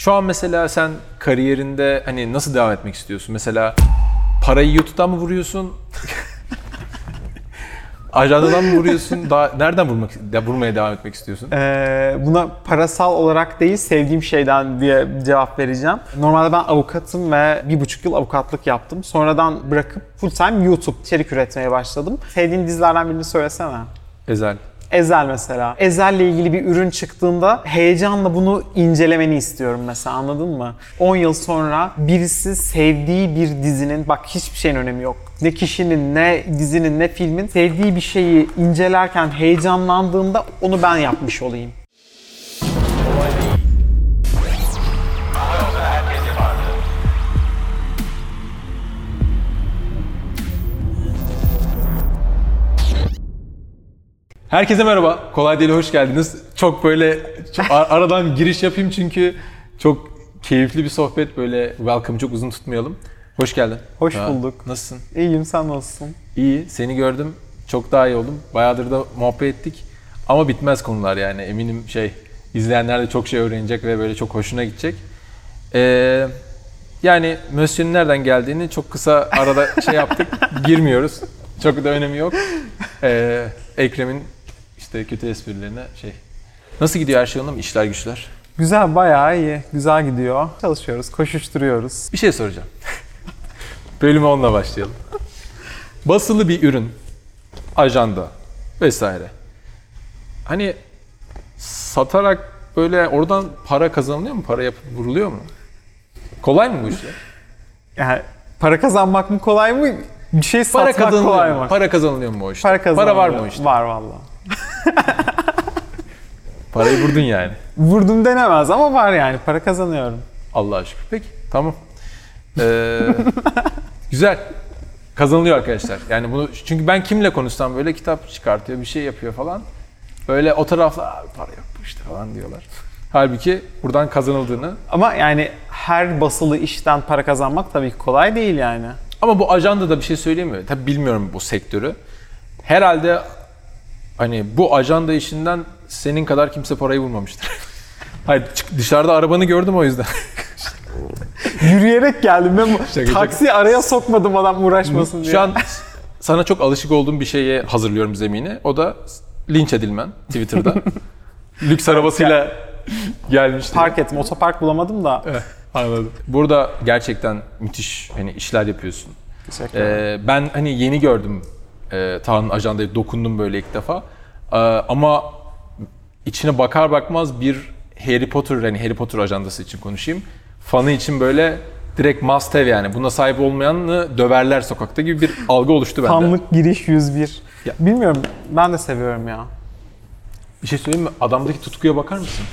Şu an mesela sen kariyerinde hani nasıl devam etmek istiyorsun? Mesela parayı YouTube'dan mı vuruyorsun? Ajandadan mı vuruyorsun? Daha nereden vurmak, ya vurmaya devam etmek istiyorsun? Ee, buna parasal olarak değil sevdiğim şeyden diye cevap vereceğim. Normalde ben avukatım ve bir buçuk yıl avukatlık yaptım. Sonradan bırakıp full time YouTube içerik üretmeye başladım. Sevdiğin dizilerden birini söylesene. Ezel. Ezel mesela. Ezel'le ilgili bir ürün çıktığında heyecanla bunu incelemeni istiyorum mesela anladın mı? 10 yıl sonra birisi sevdiği bir dizinin, bak hiçbir şeyin önemi yok. Ne kişinin, ne dizinin, ne filmin sevdiği bir şeyi incelerken heyecanlandığında onu ben yapmış olayım. Herkese merhaba. Kolay değil hoş geldiniz. Çok böyle çok ar- aradan giriş yapayım çünkü çok keyifli bir sohbet böyle welcome çok uzun tutmayalım. Hoş geldin. Hoş Ha, bulduk. Nasılsın? İyiyim sen nasılsın? İyi. Seni gördüm. Çok daha iyi oldum. Bayağıdır da muhabbet ettik. Ama bitmez konular yani. Eminim şey izleyenler de çok şey öğrenecek ve böyle çok hoşuna gidecek. Ee, yani Monsieur'ün nereden geldiğini çok kısa arada şey yaptık. Girmiyoruz. Çok da önemi yok. Ee, Ekrem'in işte kötü esprilerine şey. Nasıl gidiyor her şey mı? İşler güçler. Güzel, bayağı iyi. Güzel gidiyor. Çalışıyoruz, koşuşturuyoruz. Bir şey soracağım. Bölüme onunla başlayalım. Basılı bir ürün, ajanda vesaire. Hani satarak böyle oradan para kazanılıyor mu? Para yapıp vuruluyor mu? Kolay mı bu işler? Yani para kazanmak mı kolay mı? Bir şey Para satmak kolay mı? Para kazanılıyor mu o işte? Para kazanılıyor. var mı o işte? Var valla. Parayı vurdun yani. Vurdum denemez ama var yani. Para kazanıyorum. Allah'a şükür. Peki tamam. Ee, güzel. Kazanılıyor arkadaşlar. Yani bunu çünkü ben kimle konuşsam böyle kitap çıkartıyor, bir şey yapıyor falan. Böyle o tarafla "Abi para yok bu işte falan diyorlar. Halbuki buradan kazanıldığını Ama yani her basılı işten para kazanmak tabii ki kolay değil yani. ama bu ajanda da bir şey söyleyemiyor. Tabii bilmiyorum bu sektörü. Herhalde hani bu ajanda işinden senin kadar kimse parayı vurmamıştır. Hayır dışarıda arabanı gördüm o yüzden. Yürüyerek geldim ben şaka. taksi araya sokmadım adam uğraşmasın diye. Şu an sana çok alışık olduğum bir şeye hazırlıyorum zemini. O da linç edilmen Twitter'da. Lüks arabasıyla gelmişti. park ettim. Otopark bulamadım da. Evet, Anladım. Burada gerçekten müthiş hani işler yapıyorsun. Teşekkür ederim. Ee, ben hani yeni gördüm e, Taha'nın ajandayı dokundum böyle ilk defa. Ee, ama içine bakar bakmaz bir Harry Potter hani Harry Potter ajandası için konuşayım. Fanı için böyle direkt must have yani. Buna sahip olmayanı döverler sokakta gibi bir algı oluştu bende. Fanlık giriş 101. Ya. Bilmiyorum. Ben de seviyorum ya. Bir şey söyleyeyim mi? Adamdaki tutkuya bakar mısın?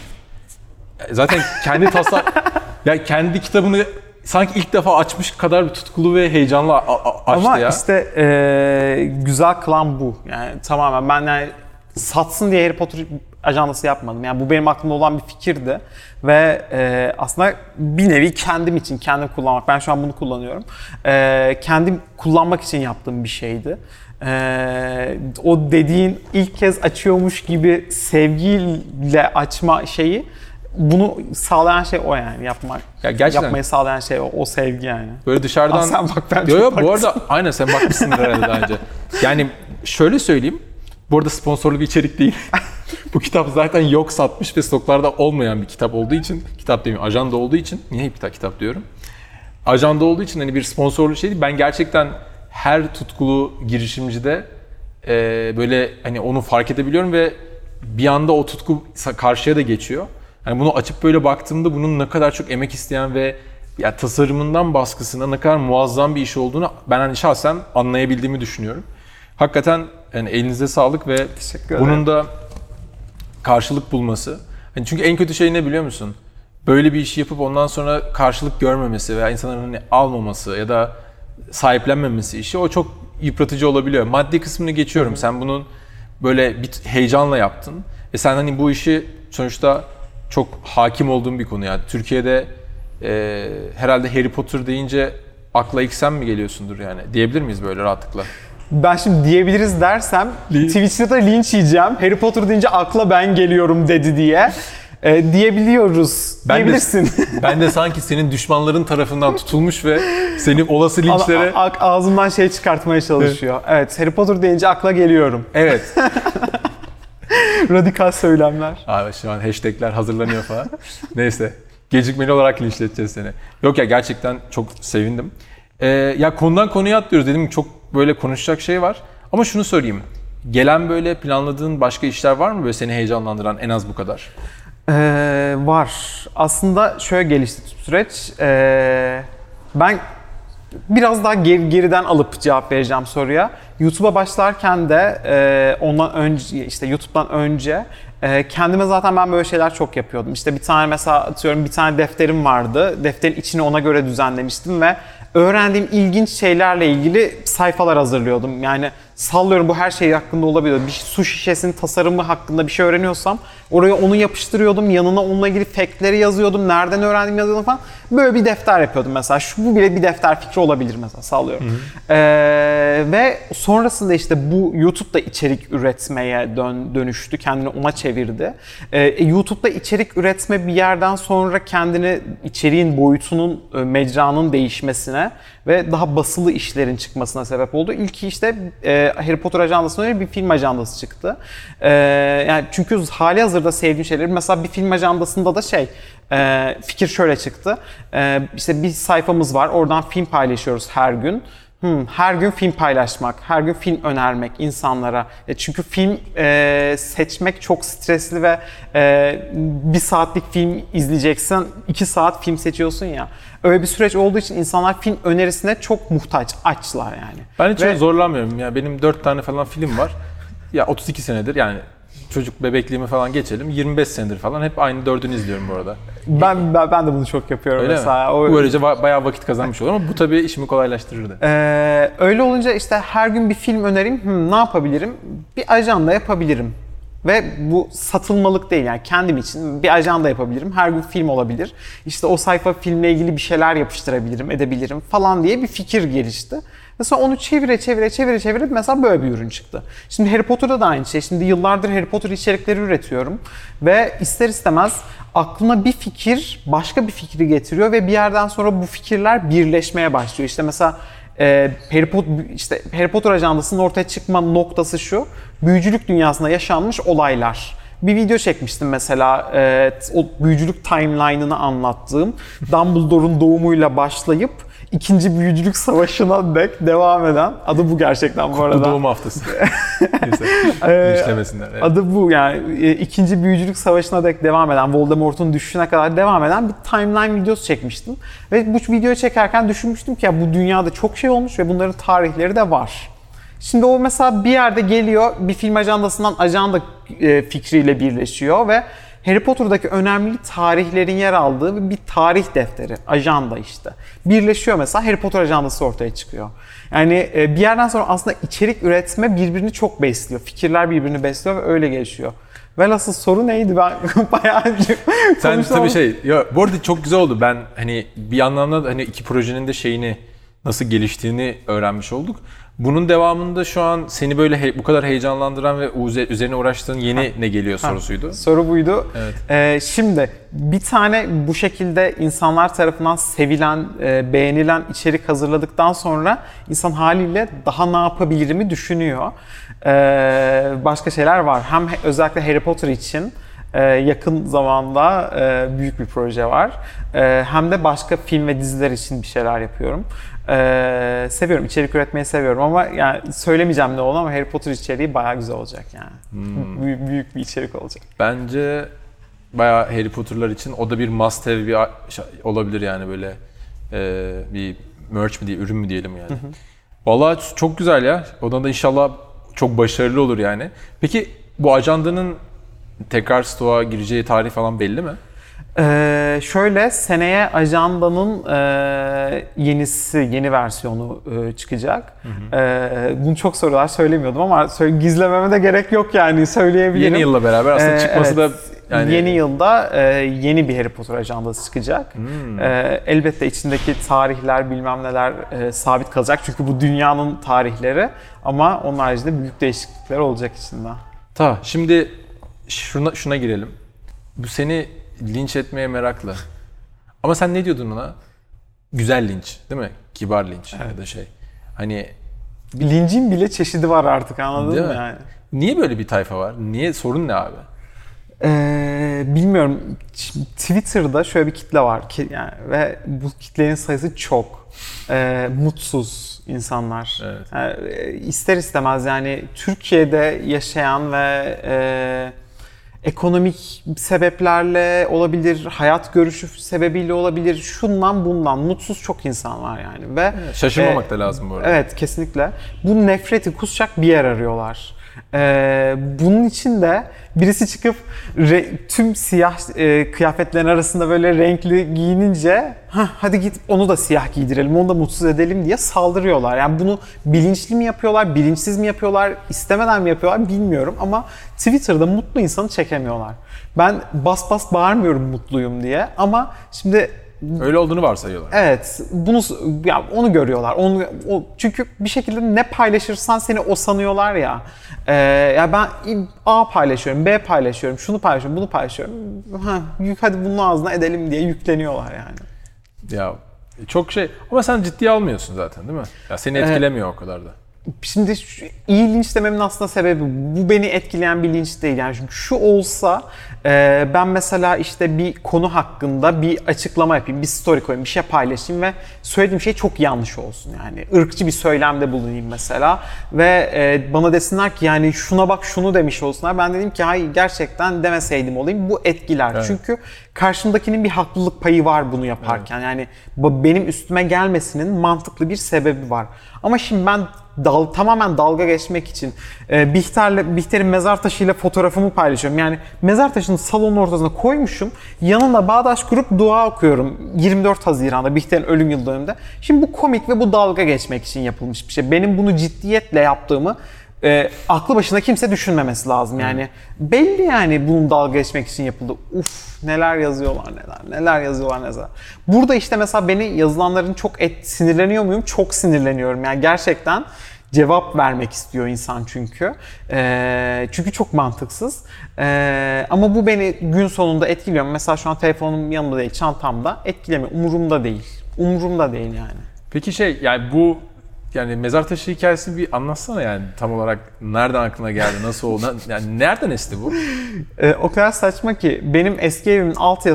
E, Zaten kendi tasar... ya kendi kitabını sanki ilk defa açmış kadar bir tutkulu ve heyecanlı açtı Ama ya. işte eee, güzel kılan bu. Yani tamamen ben yani satsın diye Harry Potter ajandası yapmadım. Yani bu benim aklımda olan bir fikirdi. Ve eee, aslında bir nevi kendim için, kendim kullanmak. Ben şu an bunu kullanıyorum. Eee, kendim kullanmak için yaptığım bir şeydi. Eee, o dediğin ilk kez açıyormuş gibi sevgiyle açma şeyi bunu sağlayan şey o yani yapmak. Ya gerçekten- Yapmayı sağlayan şey o, o sevgi yani. Böyle dışarıdan... Aa, sen bak, ben Yo, yo, bu arada aynen sen bakmışsındır herhalde daha önce. Yani şöyle söyleyeyim. Bu arada sponsorlu bir içerik değil. bu kitap zaten yok satmış ve stoklarda olmayan bir kitap olduğu için, kitap demeyeyim ajanda olduğu için, niye hep kitap, kitap diyorum. Ajanda olduğu için hani bir sponsorlu şey değil. Ben gerçekten her tutkulu girişimcide e, böyle hani onu fark edebiliyorum ve bir anda o tutku karşıya da geçiyor. Hani bunu açıp böyle baktığımda bunun ne kadar çok emek isteyen ve ya tasarımından baskısına ne kadar muazzam bir iş olduğunu ben hani şahsen anlayabildiğimi düşünüyorum. Hakikaten yani elinize sağlık ve bunun da karşılık bulması. Hani çünkü en kötü şey ne biliyor musun? Böyle bir işi yapıp ondan sonra karşılık görmemesi veya insanların hani almaması ya da sahiplenmemesi işi o çok yıpratıcı olabiliyor. Maddi kısmını geçiyorum. Sen bunun böyle bir heyecanla yaptın. E sen hani bu işi sonuçta çok hakim olduğun bir konu yani. Türkiye'de e, herhalde Harry Potter deyince akla ilk sen mi geliyorsundur yani? Diyebilir miyiz böyle rahatlıkla? Ben şimdi diyebiliriz dersem Li- Twitter'da linç yiyeceğim. Harry Potter deyince akla ben geliyorum dedi diye. e, diyebiliyoruz. Ben de- diyebilirsin. Ben de sanki senin düşmanların tarafından tutulmuş ve seni olası linçlere... A- a- ağzımdan şey çıkartmaya çalışıyor. Evet, Harry Potter deyince akla geliyorum. Evet. Radikal söylemler. Abi şu an hashtagler hazırlanıyor falan. Neyse. Gecikmeli olarak linçleteceğiz seni. Yok ya gerçekten çok sevindim. Ee, ya konudan konuya atlıyoruz dedim çok böyle konuşacak şey var. Ama şunu sorayım. Gelen böyle planladığın başka işler var mı böyle seni heyecanlandıran en az bu kadar? Ee, var. Aslında şöyle gelişti süreç. Ee, ben biraz daha geri, geriden alıp cevap vereceğim soruya. YouTube'a başlarken de e, ondan önce işte YouTube'dan önce e, kendime zaten ben böyle şeyler çok yapıyordum. İşte bir tane mesela atıyorum bir tane defterim vardı. Defterin içini ona göre düzenlemiştim ve öğrendiğim ilginç şeylerle ilgili sayfalar hazırlıyordum. Yani sallıyorum bu her şey hakkında olabilir. Bir su şişesinin tasarımı hakkında bir şey öğreniyorsam oraya onu yapıştırıyordum. Yanına onunla ilgili factleri yazıyordum. Nereden öğrendim yazıyordum falan. Böyle bir defter yapıyordum mesela. Şu bu bile bir defter fikri olabilir mesela sallıyorum. Ee, ve sonrasında işte bu YouTube'da içerik üretmeye dön, dönüştü. Kendini ona çevirdi. Ee, YouTube'da içerik üretme bir yerden sonra kendini içeriğin boyutunun, e, mecranın değişmesine ve daha basılı işlerin çıkmasına sebep oldu. İlki işte e, Harry Potter ajandasından önce bir film ajandası çıktı. E, yani çünkü hali hazırda sevdiğim şeyleri mesela bir film ajandasında da şey e, fikir şöyle çıktı. E, işte bir sayfamız var. Oradan film paylaşıyoruz her gün. Hmm, her gün film paylaşmak, her gün film önermek insanlara. E, çünkü film e, seçmek çok stresli ve e, bir saatlik film izleyeceksin, iki saat film seçiyorsun ya. Öyle bir süreç olduğu için insanlar film önerisine çok muhtaç, açlar yani. Ben hiç Ve- zorlanmıyorum. Ya benim 4 tane falan film var. Ya 32 senedir yani çocuk bebekliğimi falan geçelim. 25 senedir falan hep aynı dördünü izliyorum bu arada. Ben, ben, ben de bunu çok yapıyorum Öyle mesela. mi? O- Böylece ba- bayağı vakit kazanmış olur ama bu tabii işimi kolaylaştırırdı. Ee, öyle olunca işte her gün bir film önereyim. Hmm, ne yapabilirim? Bir ajanda yapabilirim. Ve bu satılmalık değil yani kendim için bir ajanda yapabilirim. Her gün film olabilir. İşte o sayfa filmle ilgili bir şeyler yapıştırabilirim, edebilirim falan diye bir fikir gelişti. Mesela onu çevire çevire çevire çevire mesela böyle bir ürün çıktı. Şimdi Harry Potter'da da aynı şey. Şimdi yıllardır Harry Potter içerikleri üretiyorum. Ve ister istemez aklına bir fikir başka bir fikri getiriyor ve bir yerden sonra bu fikirler birleşmeye başlıyor. İşte mesela e, Harry Potter işte Harry Potter ajandasının ortaya çıkma noktası şu. Büyücülük dünyasında yaşanmış olaylar. Bir video çekmiştim mesela e, o büyücülük timeline'ını anlattığım. Dumbledore'un doğumuyla başlayıp ikinci büyücülük savaşına dek devam eden adı bu gerçekten bu arada. doğum haftası. Ee, İşlemesinler. Evet. Adı bu yani e, ikinci büyücülük savaşına dek devam eden, Voldemort'un düşüşüne kadar devam eden bir timeline videosu çekmiştim. Ve bu videoyu çekerken düşünmüştüm ki ya bu dünyada çok şey olmuş ve bunların tarihleri de var. Şimdi o mesela bir yerde geliyor, bir film ajandasından ajanda e, fikriyle birleşiyor ve Harry Potter'daki önemli tarihlerin yer aldığı bir tarih defteri, ajanda işte. Birleşiyor mesela Harry Potter ajandası ortaya çıkıyor. Yani e, bir yerden sonra aslında içerik üretme birbirini çok besliyor. Fikirler birbirini besliyor ve öyle gelişiyor. Velhasıl soru neydi ben bayağı Sen tabii şey, ya bu arada çok güzel oldu. Ben hani bir anlamda da hani iki projenin de şeyini nasıl geliştiğini öğrenmiş olduk. Bunun devamında şu an seni böyle he- bu kadar heyecanlandıran ve üzerine uğraştığın yeni ne geliyor sorusuydu. Soru buydu. Evet. Ee, şimdi bir tane bu şekilde insanlar tarafından sevilen, e, beğenilen içerik hazırladıktan sonra insan haliyle daha ne yapabilirimi düşünüyor. Ee, başka şeyler var. Hem he- özellikle Harry Potter için yakın zamanda e, büyük bir proje var. E, hem de başka film ve diziler için bir şeyler yapıyorum. E, seviyorum, içerik üretmeyi seviyorum ama yani söylemeyeceğim ne olur ama Harry Potter içeriği bayağı güzel olacak yani. Büyük, büyük bir içerik olacak. Bence bayağı Harry Potter'lar için o da bir must have bir olabilir yani böyle e, bir merch mi diye ürün mü diyelim yani. Vallahi çok güzel ya. Ondan da inşallah çok başarılı olur yani. Peki bu ajandanın tekrar stoğa gireceği tarih falan belli mi? Ee, şöyle seneye ajandanın e, yenisi, yeni versiyonu e, çıkacak. Ee, bunu çok sorular söylemiyordum ama söyle, gizlememe de gerek yok yani söyleyebilirim. Yeni yılla beraber aslında Ee, çıkması evet. da yani Yeni yılda e, yeni bir Harry Potter ajandası çıkacak. Hmm. Ee, elbette içindeki tarihler bilmem neler e, sabit kalacak çünkü bu dünyanın tarihleri ama onun haricinde büyük değişiklikler olacak içinde. Ta şimdi şuna şuna girelim. bu seni linç etmeye meraklı. Ama sen ne diyordun ona? Güzel linç değil mi? Kibar linç ya da şey. Hani Lincin bile çeşidi var artık anladın Değil mı yani? niye böyle bir tayfa var? Niye sorun ne abi? Ee, bilmiyorum. Twitter'da şöyle bir kitle var ki yani ve bu kitlenin sayısı çok. Ee, mutsuz insanlar. Evet. Yani, e, ister istemez yani Türkiye'de yaşayan ve e, ekonomik sebeplerle olabilir, hayat görüşü sebebiyle olabilir, şundan bundan mutsuz çok insan var yani ve Şaşırmamak e, da lazım bu arada. Evet kesinlikle. Bu nefreti kusacak bir yer arıyorlar. Ee, bunun için de birisi çıkıp re- tüm siyah e, kıyafetlerin arasında böyle renkli giyinince "Hah, hadi git onu da siyah giydirelim, onu da mutsuz edelim diye saldırıyorlar. Yani bunu bilinçli mi yapıyorlar, bilinçsiz mi yapıyorlar, istemeden mi yapıyorlar bilmiyorum ama Twitter'da mutlu insanı çekemiyorlar. Ben bas bas bağırmıyorum mutluyum diye ama şimdi Öyle olduğunu varsayıyorlar. Evet, bunu ya onu görüyorlar. Onu o, çünkü bir şekilde ne paylaşırsan seni o sanıyorlar ya. Ee, ya ben A paylaşıyorum, B paylaşıyorum, şunu paylaşıyorum, bunu paylaşıyorum. Ha, yük hadi bunun ağzına edelim diye yükleniyorlar yani. Ya çok şey ama sen ciddiye almıyorsun zaten değil mi? Ya seni etkilemiyor o kadar da. Şimdi şu, iyi linç dememin aslında sebebi bu beni etkileyen bir linç değil. Yani çünkü şu olsa e, ben mesela işte bir konu hakkında bir açıklama yapayım, bir story koyayım, bir şey paylaşayım ve söylediğim şey çok yanlış olsun yani. ırkçı bir söylemde bulunayım mesela ve e, bana desinler ki yani şuna bak şunu demiş olsunlar. Ben dedim ki hayır gerçekten demeseydim olayım. Bu etkiler. Evet. Çünkü karşımdakinin bir haklılık payı var bunu yaparken. Yani benim üstüme gelmesinin mantıklı bir sebebi var. Ama şimdi ben dal, tamamen dalga geçmek için e, Bihter'le, Bihter'in mezar taşıyla fotoğrafımı paylaşıyorum. Yani mezar taşını salonun ortasına koymuşum. Yanına bağdaş kurup dua okuyorum. 24 Haziran'da Bihter'in ölüm yıl dönümünde. Şimdi bu komik ve bu dalga geçmek için yapılmış bir şey. Benim bunu ciddiyetle yaptığımı e, aklı başında kimse düşünmemesi lazım. Yani belli yani bunun dalga geçmek için yapıldı. Uf neler yazıyorlar neler neler yazıyorlar neler. Burada işte mesela beni yazılanların çok et, sinirleniyor muyum? Çok sinirleniyorum. Yani gerçekten cevap vermek istiyor insan çünkü. E, çünkü çok mantıksız. E, ama bu beni gün sonunda etkiliyor. Mesela şu an telefonum yanımda değil, çantamda. Etkilemiyor. Umurumda değil. Umurumda değil yani. Peki şey yani bu yani mezar taşı hikayesini bir anlatsana yani tam olarak nereden aklına geldi, nasıl oldu, yani nereden esti bu? Ee, o kadar saçma ki benim eski evimin alt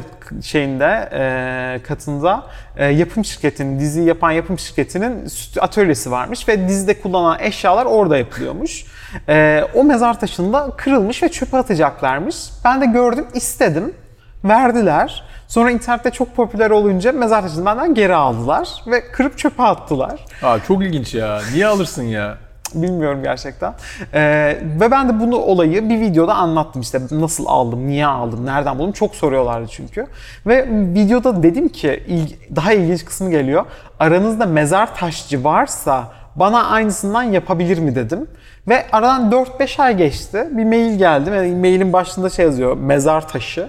şeyinde e, katında e, yapım şirketinin dizi yapan yapım şirketinin atölyesi varmış ve dizide kullanılan eşyalar orada yapılıyormuş. E, o mezar taşında kırılmış ve çöpe atacaklarmış. Ben de gördüm, istedim. Verdiler. Sonra internette çok popüler olunca mezar taşını benden geri aldılar ve kırıp çöpe attılar. Aa çok ilginç ya. Niye alırsın ya? Bilmiyorum gerçekten. Ee, ve ben de bunu olayı bir videoda anlattım işte nasıl aldım, niye aldım, nereden buldum çok soruyorlardı çünkü. Ve videoda dedim ki daha ilginç kısmı geliyor. Aranızda mezar taşçı varsa bana aynısından yapabilir mi dedim. Ve aradan 4-5 ay geçti. Bir mail geldi. Mailin başında şey yazıyor. Mezar taşı.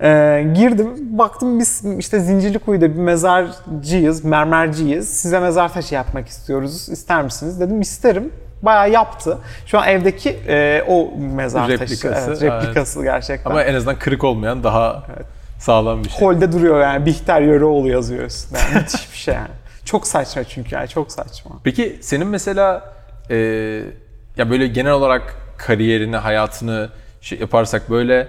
Ee, girdim baktım biz işte Zincirlikuyu'da bir mezarcıyız, mermerciyiz. Size mezar taşı yapmak istiyoruz. İster misiniz? Dedim isterim. Bayağı yaptı. Şu an evdeki e, o mezar Replikası, taşı. Evet, replikası gerçekten. Ama en azından kırık olmayan daha sağlam bir şey. Holde duruyor yani Bihter Yöreoğlu yazıyor üstünde. Yani müthiş bir şey yani. Çok saçma çünkü yani çok saçma. Peki senin mesela e, ya böyle genel olarak kariyerini, hayatını şey yaparsak böyle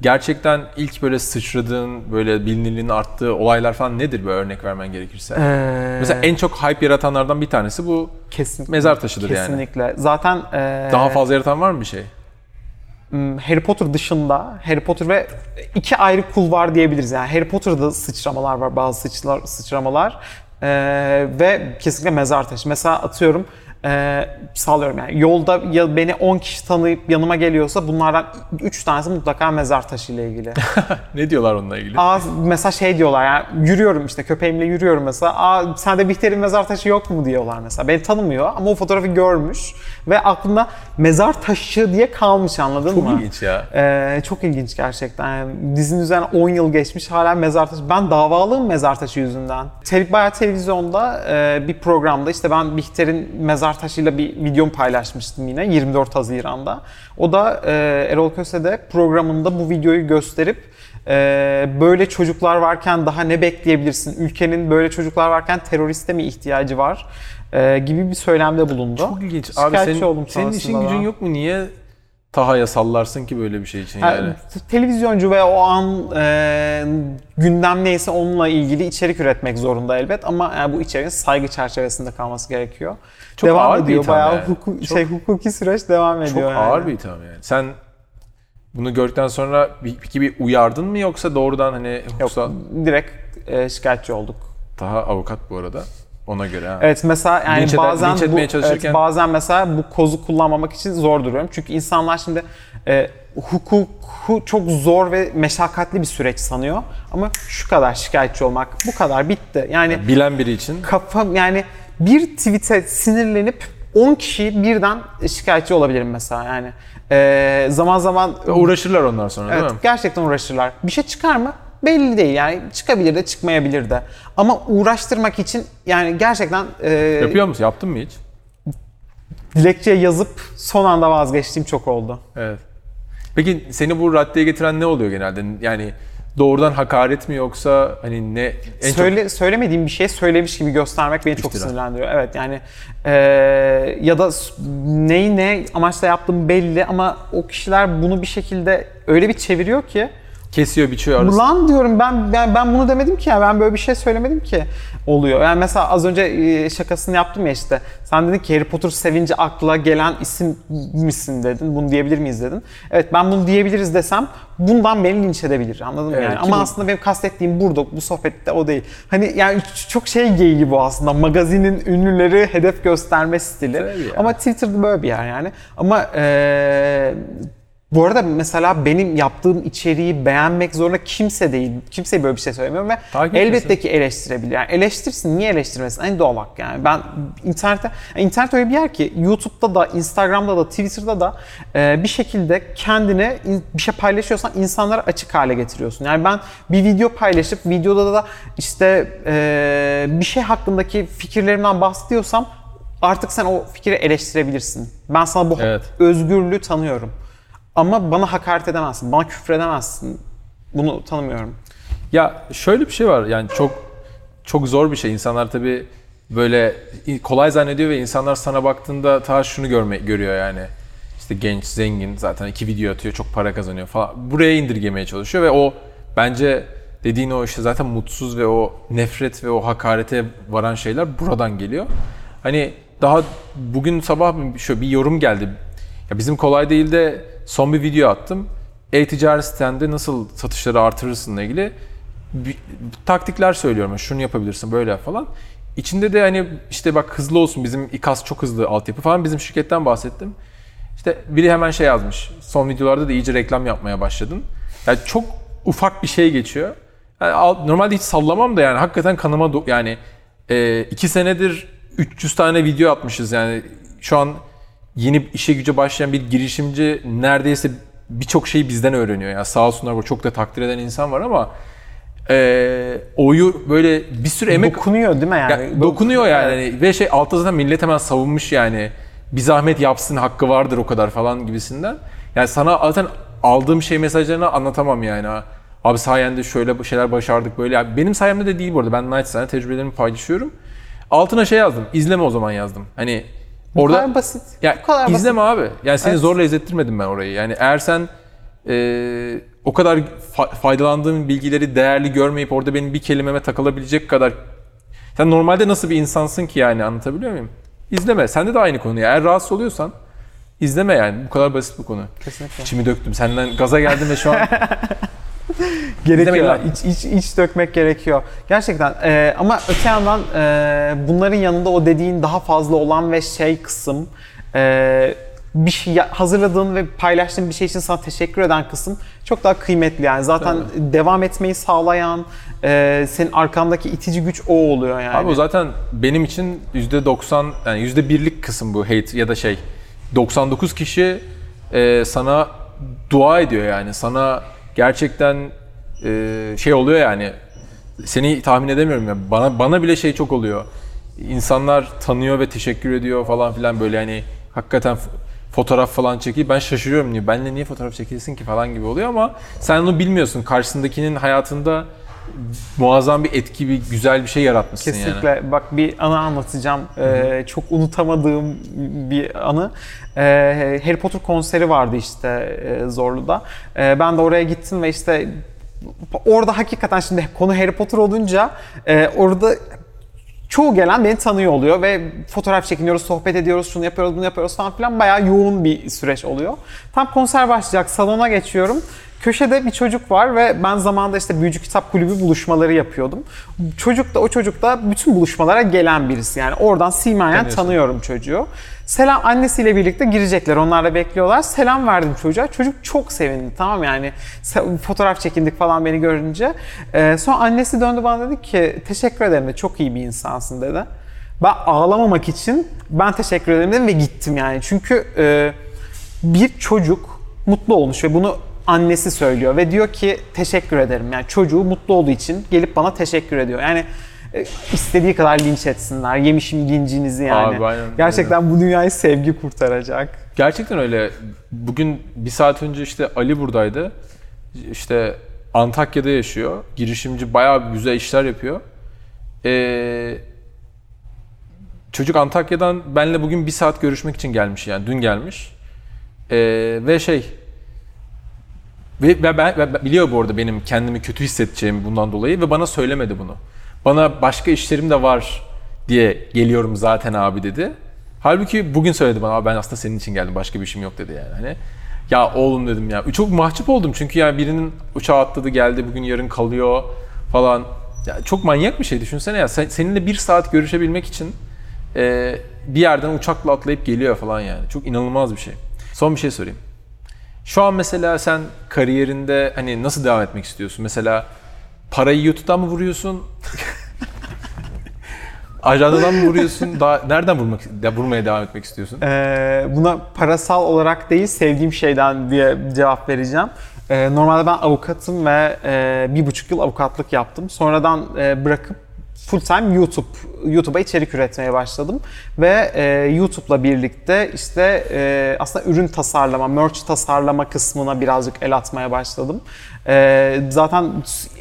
gerçekten ilk böyle sıçradığın, böyle bilinirliğinin arttığı olaylar falan nedir böyle örnek vermen gerekirse? Ee, Mesela en çok hype yaratanlardan bir tanesi bu kesinlikle. mezar taşıdır yani. Kesinlikle. Zaten e, Daha fazla yaratan var mı bir şey? Hmm, Harry Potter dışında Harry Potter ve iki ayrı kul var diyebiliriz. Yani Harry Potter'da sıçramalar var, bazı sıçrar, sıçramalar Ee, ve kesinlikle mezar taşı. Mesela atıyorum e, sağlıyorum yani yolda ya beni 10 kişi tanıyıp yanıma geliyorsa bunlardan 3 tanesi mutlaka mezar taşı ile ilgili. Ne diyorlar onunla ilgili? Aa mesela şey diyorlar yani yürüyorum işte köpeğimle yürüyorum mesela. Aa sende Bihter'in mezar taşı yok mu diyorlar mesela. Beni tanımıyor ama o fotoğrafı görmüş ve aklında mezar taşı diye kalmış anladın Çok mı? ilginç ya. Ee, çok ilginç gerçekten. Yani dizinin üzerine 10 yıl geçmiş hala mezar taşı. Ben davalıyım mezar taşı yüzünden. Bayağı televizyonda e, bir programda işte ben Bihter'in mezar Mezartaşı'yla bir videomu paylaşmıştım yine 24 Haziran'da. O da e, Erol Köse'de programında bu videoyu gösterip e, böyle çocuklar varken daha ne bekleyebilirsin? Ülkenin böyle çocuklar varken teröriste mi ihtiyacı var? E, gibi bir söylemde bulundu. Çok ilginç. Abi Şikayetçi senin, oldum senin işin gücün da. yok mu? Niye Taha'ya sallarsın ki böyle bir şey için yani? t- televizyoncu ve o an e, gündem neyse onunla ilgili içerik üretmek zorunda elbet ama yani bu içeriğin saygı çerçevesinde kalması gerekiyor. Çok devam ağır bir ediyor itham bayağı yani. huku- Çok- şey hukuki süreç devam Çok ediyor yani. ağır bir itham yani. Sen bunu gördükten sonra bir, peki bir uyardın mı yoksa doğrudan hani Yok, hukuksal... direkt e, şikayetçi olduk. Taha avukat bu arada. Ona göre ha. Evet mesela yani Linç bazen linç bu çalışırken- evet, bazen mesela bu kozu kullanmamak için zor duruyorum. Çünkü insanlar şimdi e, hukuku çok zor ve meşakkatli bir süreç sanıyor. Ama şu kadar şikayetçi olmak bu kadar bitti. Yani Bilen biri için kafam yani bir tweet'e sinirlenip 10 kişi birden şikayetçi olabilirim mesela yani. Ee, zaman zaman uğraşırlar ondan sonra evet, değil mi? gerçekten uğraşırlar. Bir şey çıkar mı? Belli değil yani çıkabilir de çıkmayabilir de. Ama uğraştırmak için yani gerçekten e, Yapıyor musun? Yaptın mı hiç? dilekçeye yazıp son anda vazgeçtiğim çok oldu. Evet. Peki seni bu raddeye getiren ne oluyor genelde? Yani doğrudan hakaret mi yoksa hani ne en Söyle, Söylemediğim bir şey söylemiş gibi göstermek beni çok İftira. sinirlendiriyor. Evet yani e, ya da neyi ne amaçla yaptığım belli ama o kişiler bunu bir şekilde öyle bir çeviriyor ki çok kesiyor, biçiyor arası? Lan diyorum ben, ben ben bunu demedim ki ya ben böyle bir şey söylemedim ki oluyor. Yani mesela az önce e, şakasını yaptım ya işte. Sen dedin ki Harry Potter sevince akla gelen isim misin dedin. Bunu diyebilir miyiz dedin. Evet ben bunu diyebiliriz desem bundan beni linç edebilir anladın mı Evet, yani. ki Ama bu- aslında benim kastettiğim burada bu sohbette o değil. Hani yani çok şey geyiği bu aslında. Magazinin ünlüleri hedef gösterme stili. Ama Twitter'da böyle bir yer yani. Ama e, bu arada mesela benim yaptığım içeriği beğenmek zorunda kimse değil. Kimseye böyle bir şey söylemiyorum ve Takip elbette etmesin. ki eleştirebilir. Yani eleştirsin, niye eleştirmesin? En doğal hak yani. Ben internette, yani internet öyle bir yer ki YouTube'da da, Instagram'da da, Twitter'da da e, bir şekilde kendine in- bir şey paylaşıyorsan insanlara açık hale getiriyorsun. Yani ben bir video paylaşıp videoda da işte e, bir şey hakkındaki fikirlerimden bahsediyorsam artık sen o fikri eleştirebilirsin. Ben sana bu Evet. özgürlüğü tanıyorum. Ama bana hakaret edemezsin, bana küfür edemezsin. Bunu tanımıyorum. Ya şöyle bir şey var yani çok çok zor bir şey. İnsanlar tabii böyle kolay zannediyor ve insanlar sana baktığında ta şunu görme, görüyor yani. İşte genç, zengin zaten iki video atıyor, çok para kazanıyor falan. Buraya indirgemeye çalışıyor ve o bence dediğin o işte zaten mutsuz ve o nefret ve o hakarete varan şeyler buradan geliyor. Hani daha bugün sabah şöyle bir yorum geldi. Ya bizim kolay değil de son bir video attım. E-ticaret sitende nasıl satışları artırırsınla ilgili bir- taktikler söylüyorum. Şunu yapabilirsin böyle yap falan. İçinde de hani işte bak hızlı olsun bizim İKAS çok hızlı altyapı falan bizim şirketten bahsettim. İşte biri hemen şey yazmış. Son videolarda da iyice reklam yapmaya başladın. Yani çok ufak bir şey geçiyor. Yani al- normalde hiç sallamam da yani hakikaten kanıma do- yani e, iki senedir 300 tane video atmışız yani şu an yeni işe güce başlayan bir girişimci neredeyse birçok şeyi bizden öğreniyor. Yani sağ olsunlar bu çok da takdir eden insan var ama e, oyu böyle bir sürü emek Dokunuyor değil mi yani? ya, dokunuyor yani Evet. Hani ve şey altta zaten millet hemen savunmuş yani bir zahmet yapsın hakkı vardır o kadar falan gibisinden. Yani sana zaten aldığım şey mesajlarını anlatamam yani. Abi sayende şöyle şeyler başardık böyle. Yani benim sayemde de değil bu arada. Ben naçizane tecrübelerimi paylaşıyorum. Altına şey yazdım. İzleme o zaman yazdım. Hani Bu orada kadar basit. ya Bu kadar izleme abi. Yani seni Evet. zorla izlettirmedim ben orayı. Yani eğer sen e, o kadar fa- faydalandığın bilgileri değerli görmeyip orada benim bir kelimeme takılabilecek kadar sen normalde nasıl bir insansın ki yani anlatabiliyor muyum? İzleme. Sende de aynı konu. Eğer rahatsız oluyorsan izleme yani. Bu kadar basit bu konu. Kesinlikle. İçimi döktüm. Senden gaza geldim ve şu an Gerekiyor. İç, iç, iç dökmek gerekiyor. Gerçekten. Ee, ama öte yandan e, bunların yanında o dediğin daha fazla olan ve şey kısım e, bir şey hazırladığın ve paylaştığın bir şey için sana teşekkür eden kısım çok daha kıymetli yani. Zaten devam etmeyi sağlayan, e, senin arkandaki itici güç o oluyor yani. Abi o zaten benim için %90 yani %1'lik kısım bu hate ya da şey 99 kişi e, sana dua ediyor yani sana gerçekten e, şey oluyor yani seni tahmin edemiyorum ya bana bana bile şey çok oluyor insanlar tanıyor ve teşekkür ediyor falan filan böyle hani hakikaten fotoğraf falan çekiyor. Ben şaşırıyorum niye benle niye fotoğraf çekilsin ki falan gibi oluyor ama sen onu bilmiyorsun. Karşısındakinin hayatında muazzam bir etki, bir güzel bir şey yaratmışsın yani. Kesinlikle. Bak bir anı anlatacağım. Ee, çok unutamadığım bir anı. Ee, Harry Potter konseri vardı işte e, Zorlu'da. Ee, ben de oraya gittim ve işte orada hakikaten şimdi konu Harry Potter olunca e, orada çoğu gelen beni tanıyor oluyor ve fotoğraf çekiniyoruz, sohbet ediyoruz, şunu yapıyoruz, bunu yapıyoruz falan filan bayağı yoğun bir süreç oluyor. Tam konser başlayacak, salona geçiyorum. Köşede bir çocuk var ve ben zamanında işte Büyücü Kitap Kulübü buluşmaları yapıyordum. Çocuk da o çocuk da bütün buluşmalara gelen birisi yani oradan simayen tanıyorum çocuğu. Selam annesiyle birlikte girecekler. Onlar da bekliyorlar. Selam verdim çocuğa. Çocuk çok sevindi. Tamam yani fotoğraf çekindik falan beni görünce. Ee, sonra annesi döndü bana dedi ki teşekkür ederim de çok iyi bir insansın dedi. Ben ağlamamak için ben teşekkür ederim dedim ve gittim yani. Çünkü e, bir çocuk mutlu olmuş ve bunu annesi söylüyor ve diyor ki teşekkür ederim. Yani çocuğu mutlu olduğu için gelip bana teşekkür ediyor. Yani e, istediği kadar linç etsinler. Yemişim lincinizi yani. Abi, aynen, Gerçekten bu dünyayı sevgi kurtaracak. Gerçekten öyle. Bugün bir saat önce işte Ali buradaydı. İşte Antakya'da yaşıyor. Girişimci bayağı güzel işler yapıyor. Ee, çocuk Antakya'dan benle bugün bir saat görüşmek için gelmiş yani. Dün gelmiş. Ee, ve şey ve ve ben, ve biliyor bu arada benim kendimi kötü hissedeceğimi bundan dolayı ve bana söylemedi bunu. Bana başka işlerim de var diye geliyorum zaten abi dedi. Halbuki bugün söyledi bana ben aslında senin için geldim başka bir işim yok dedi yani. Hani ya oğlum dedim ya. Çok mahcup oldum çünkü yani birinin uçağı atladı geldi bugün yarın kalıyor falan. Ya çok manyak bir şey düşünsene ya. Sen, seninle bir saat görüşebilmek için e, bir yerden uçakla atlayıp geliyor falan yani. Çok inanılmaz bir şey. Son bir şey sorayım. Şu an mesela sen kariyerinde hani nasıl devam etmek istiyorsun? Mesela parayı YouTube'dan mı vuruyorsun? Ajandadan mı vuruyorsun? Daha nereden vurmak ya vurmaya devam etmek istiyorsun? Ee, buna parasal olarak değil sevdiğim şeyden diye cevap vereceğim. Ee, normalde ben avukatım ve e, bir buçuk yıl avukatlık yaptım. Sonradan e, bırakıp full time YouTube YouTube'a içerik üretmeye başladım ve e, YouTube'la birlikte işte e, aslında ürün tasarlama, merch tasarlama kısmına birazcık el atmaya başladım. E, zaten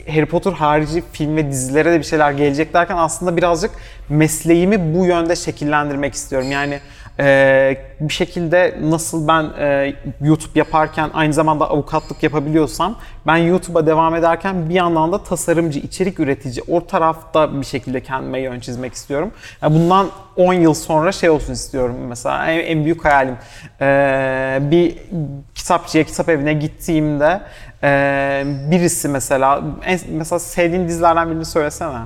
Harry Potter harici film ve dizilere de bir şeyler gelecek derken aslında birazcık mesleğimi bu yönde şekillendirmek istiyorum. Yani ee, bir şekilde nasıl ben e, YouTube yaparken aynı zamanda avukatlık yapabiliyorsam ben YouTube'a devam ederken bir yandan da tasarımcı, içerik üretici o tarafta bir şekilde kendime yön çizmek istiyorum. Yani bundan 10 yıl sonra şey olsun istiyorum mesela en, en büyük hayalim Ee, bir kitapçıya, kitap evine gittiğimde e, birisi mesela en, mesela sevdiğin dizilerden birini söylesene.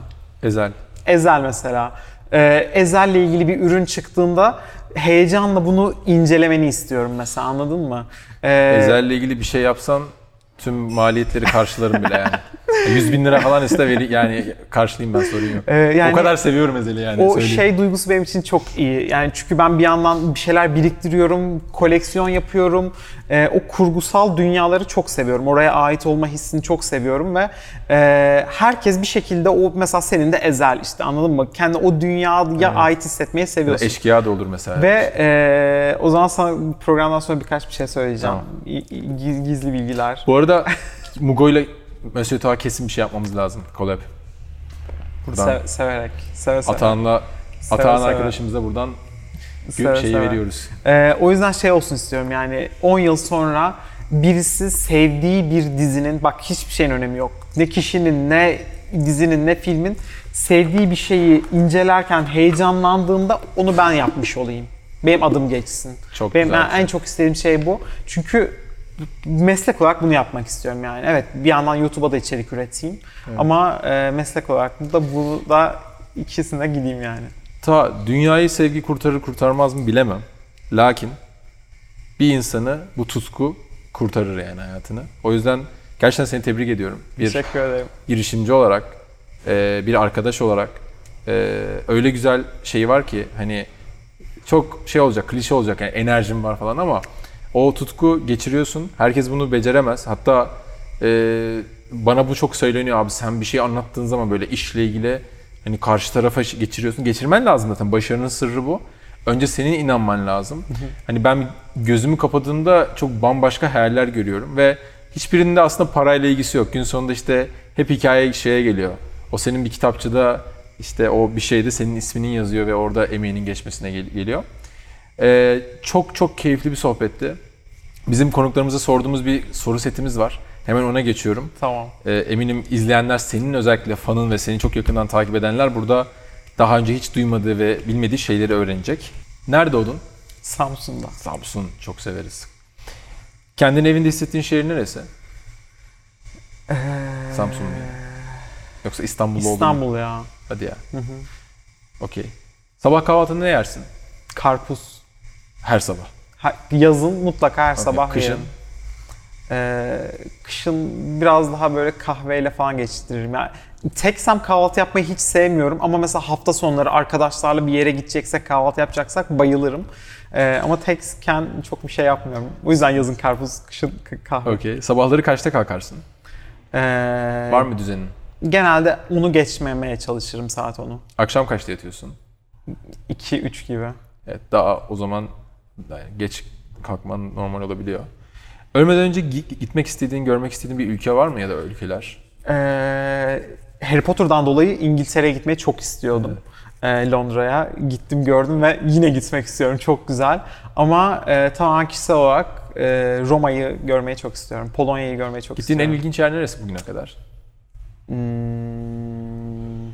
Ezel. Ezel mesela. Ee, Ezel'le ilgili bir ürün çıktığında heyecanla bunu incelemeni istiyorum mesela anladın mı? Ee, Ezel'le ilgili bir şey yapsan tüm maliyetleri karşılarım bile yani. 100 bin lira falan iste veri yani karşılayayım ben sorun yok. e, yani o kadar seviyorum Ezel'i yani. o söyleyeyim. şey duygusu benim için çok iyi. Yani çünkü ben bir yandan bir şeyler biriktiriyorum, koleksiyon yapıyorum. Ee, o kurgusal dünyaları çok seviyorum. Oraya ait olma hissini çok seviyorum ve e, herkes bir şekilde o mesela senin de Ezel işte anladın mı? Kendi o dünyaya ait hissetmeyi seviyorsun. Eşkıya da olur mesela. Ve e, o zaman sana programdan sonra birkaç bir şey söyleyeceğim. Tamam. Gizli bilgiler. Bu arada Mugo ile Mesut Ağa kesin bir şey yapmamız lazım. Collab. Buradan Se- severek. Seve seve. Atahan'la Seve Atahan seve. arkadaşımıza buradan Seve şeyi seve. veriyoruz. E, o yüzden şey olsun istiyorum yani 10 yıl sonra birisi sevdiği bir dizinin bak hiçbir şeyin önemi yok. Ne kişinin ne dizinin ne filmin sevdiği bir şeyi incelerken heyecanlandığında onu ben yapmış olayım. Benim adım geçsin. Çok Benim güzel ben bir şey. en çok istediğim şey bu. Çünkü meslek olarak bunu yapmak istiyorum yani. Evet bir yandan YouTube'a da içerik üreteyim. Ama e, meslek olarak da bu da ikisine gideyim yani. Ta dünyayı sevgi kurtarır kurtarmaz mı bilemem. Lakin bir insanı bu tutku kurtarır yani hayatını. O yüzden gerçekten seni tebrik ediyorum. Bir Teşekkür ederim. girişimci olarak, e, bir arkadaş olarak e, öyle güzel şey var ki hani çok şey olacak, klişe olacak yani enerjim var falan ama o tutku geçiriyorsun. Herkes bunu beceremez. Hatta e, bana bu çok söyleniyor abi sen bir şey anlattığın zaman böyle işle ilgili Hani karşı tarafa geçiriyorsun. Geçirmen lazım zaten. Başarının sırrı bu. Önce senin inanman lazım. Hani ben gözümü kapadığımda çok bambaşka hayaller görüyorum ve hiçbirinin de aslında parayla ilgisi yok. Gün sonunda işte hep hikaye şeye geliyor. O senin bir kitapçıda işte o bir şeyde senin isminin yazıyor ve orada emeğinin geçmesine gel- geliyor. Ee, çok çok keyifli bir sohbetti. Bizim konuklarımıza sorduğumuz bir soru setimiz var. Hemen ona geçiyorum. Tamam. Ee, eminim izleyenler senin özellikle fanın ve seni çok yakından takip edenler burada daha önce hiç duymadığı ve bilmediği şeyleri öğrenecek. Nerede doğdun? Samsun'da. Samsun çok severiz. Kendini evinde hissettiğin şehir neresi? Samsun mu? Yoksa İstanbul'da oldun mu? İstanbul ya. Hadi ya. Okey. Sabah kahvaltında ne yersin? Karpuz. Her sabah. Ha- Yazın mutlaka her sabah Kışın? yerim. Ee, kışın biraz daha böyle kahveyle falan geçiririm. Yani teksem kahvaltı yapmayı hiç sevmiyorum ama mesela hafta sonları arkadaşlarla bir yere gideceksek kahvaltı yapacaksak bayılırım. Ee, ama teksken çok bir şey yapmıyorum. O yüzden yazın karpuz, kışın kahve. Okey. Sabahları kaçta kalkarsın? Ee, Var mı düzenin? Genelde onu geçmemeye çalışırım saat onu. Akşam kaçta yatıyorsun? 2-3 gibi. Evet daha o zaman yani geç kalkman normal olabiliyor. Ölmeden önce gi- gitmek istediğin, görmek istediğin bir ülke var mı ya da ülkeler? Ee, Harry Potter'dan dolayı İngiltere'ye gitmeyi çok istiyordum. Ee, Londra'ya gittim gördüm ve yine gitmek istiyorum. Çok güzel. Ama e, tamamen kişisel olarak e, Roma'yı görmeyi çok istiyorum. Polonya'yı görmeyi çok Gittiğin en istiyorum. ilginç yer neresi bugüne kadar? Hmm,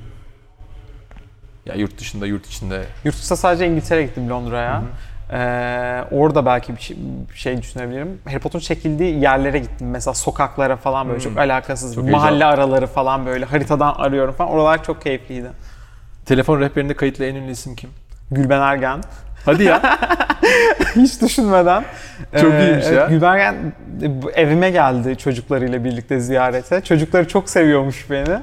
Ya yurt dışında, yurt içinde. yurt dışında sadece İngiltere'ye gittim Londra'ya. Ee, orada belki bir şey, bir şey düşünebilirim. Harry Potter'ın çekildiği yerlere gittim. Mesela sokaklara falan böyle çok alakasız. Çok mahalle heyecanlı. araları falan böyle haritadan arıyorum falan. Oralar çok keyifliydi. Telefon rehberinde kayıtlı en ünlü isim kim? Gülben Ergen. Hadi ya. Hiç düşünmeden. Çok Ee, iyiymiş ya. Gülbergen e, bu evime geldi çocuklarıyla birlikte ziyarete. Çocukları çok seviyormuş beni.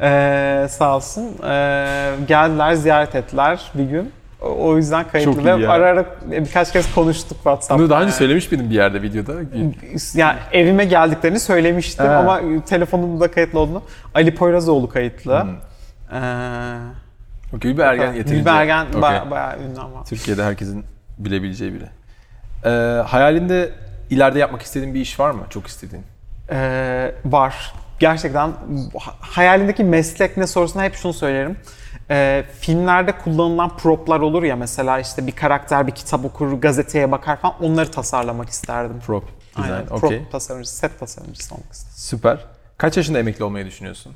Ee, sağ olsun. Ee, geldiler, ziyaret ettiler bir gün. O, yüzden kayıtlı Çok ve ya. ara ara birkaç kez konuştuk WhatsApp'ta. Bunu daha önce söylemiş miydin bir yerde videoda? Yani evime geldiklerini söylemiştim Ha. ama telefonumda kayıtlı olduğunu. Ali Poyrazoğlu kayıtlı. Hmm. Ee, Gülbe Ergen yeterince. Gülbergen Okey. baya- bayağı ünlü ama. Türkiye'de herkesin bilebileceği biri. Ee, hayalinde ileride yapmak istediğin bir iş var mı? Çok istediğin. Ee, var. Gerçekten ha- hayalindeki meslek ne sorusuna hep şunu söylerim. Ee, filmlerde kullanılan proplar olur ya mesela işte bir karakter bir kitap okur, gazeteye bakar falan onları tasarlamak isterdim. Prop design. Aynen. Okey. Prop tasarımcısı, set tasarımcısı olmak isterdim. Süper. Kaç yaşında emekli olmayı düşünüyorsun?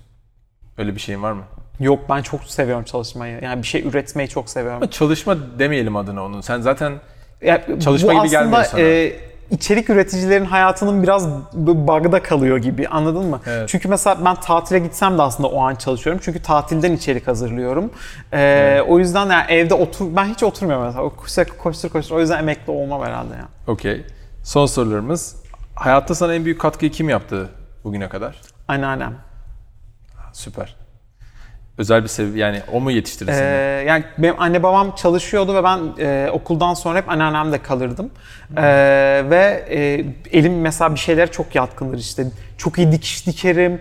Öyle bir şeyin var mı? Yok ben çok seviyorum çalışmayı. Yani bir şey üretmeyi çok seviyorum. Ama çalışma demeyelim adına onun. Sen zaten Ya, Çalışma bu gibi gelmiyor sana. e, içerik üreticilerin hayatının biraz b- bug'da kalıyor gibi anladın mı? Evet. Çünkü mesela ben tatile gitsem de aslında o an çalışıyorum. Çünkü tatilden içerik hazırlıyorum. E, O yüzden yani evde otur ben hiç oturmuyorum mesela. Koştur koştur koştur. O yüzden emekli olmam herhalde ya. okey. Son sorularımız. Hayatta sana en büyük katkıyı kim yaptı bugüne kadar? Anneannem. Süper. Özel bir sebebi yani o mu yetiştirdi Ee, seni? yani benim anne babam çalışıyordu ve ben e, okuldan sonra hep anneannemde kalırdım. Ee, ve e, elim mesela bir şeylere çok yatkındır işte. Çok iyi dikiş dikerim,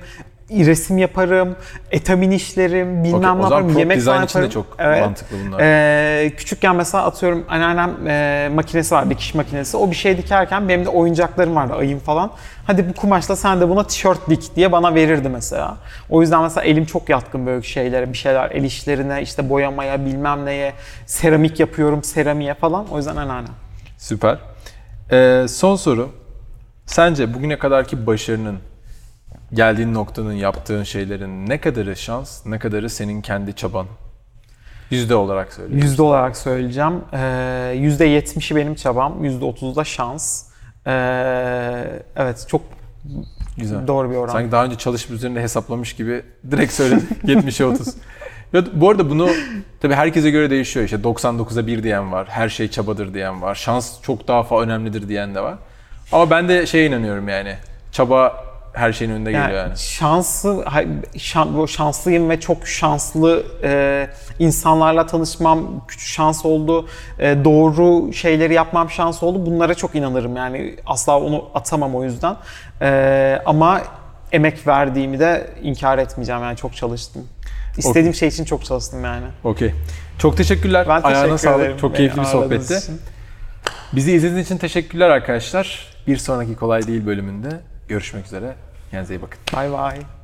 resim yaparım, etamin işlerim, bilmem Okey, ne yaparım, yemek falan için de yaparım. çok mantıklı bunlar. Ee, küçükken mesela atıyorum anneannem e, makinesi var, dikiş makinesi. O bir şey dikerken benim de oyuncaklarım vardı, ayım falan. Hadi bu kumaşla sen de buna tişört dik diye bana verirdi mesela. O yüzden mesela elim çok yatkın böyle şeylere, bir şeyler el işlerine, işte boyamaya, bilmem neye, seramik yapıyorum, seramiğe falan. O yüzden anneannem. Süper. Ee, son soru. Sence bugüne kadarki başarının, geldiğin noktanın, yaptığın şeylerin ne kadarı şans, ne kadarı senin kendi çaban? Yüzde olarak söylüyorum. Yüzde olarak söyleyeceğim. Ee, Yüzde yetmişi benim çabam, yüzde otuzu da şans. Ee, evet çok Güzel. doğru bir oran. Sanki daha önce çalışıp üzerinde hesaplamış gibi direkt söyledim. 70'e 30. Ya bu arada bunu tabii herkese göre değişiyor. İşte 99'a 1 diyen var. Her şey çabadır diyen var. Şans çok daha fa önemlidir diyen de var. Ama ben de şeye inanıyorum yani. Çaba her şeyin önünde geliyor yani. Şanslı, şan, şanslıyım ve çok şanslı e, insanlarla tanışmam küçük şans oldu. E, doğru şeyleri yapmam şans oldu. Bunlara çok inanırım yani asla onu atamam o yüzden. E, ama emek verdiğimi de inkar etmeyeceğim yani çok çalıştım. istediğim şey için çok çalıştım yani. Okey. Çok teşekkürler. Ben teşekkür Ayağına sağlık. Çok keyifli bir sohbetti. için. Bizi izlediğiniz için teşekkürler arkadaşlar. Bir sonraki Kolay Değil bölümünde görüşmek üzere. Kendinize iyi bakın. Bay bay.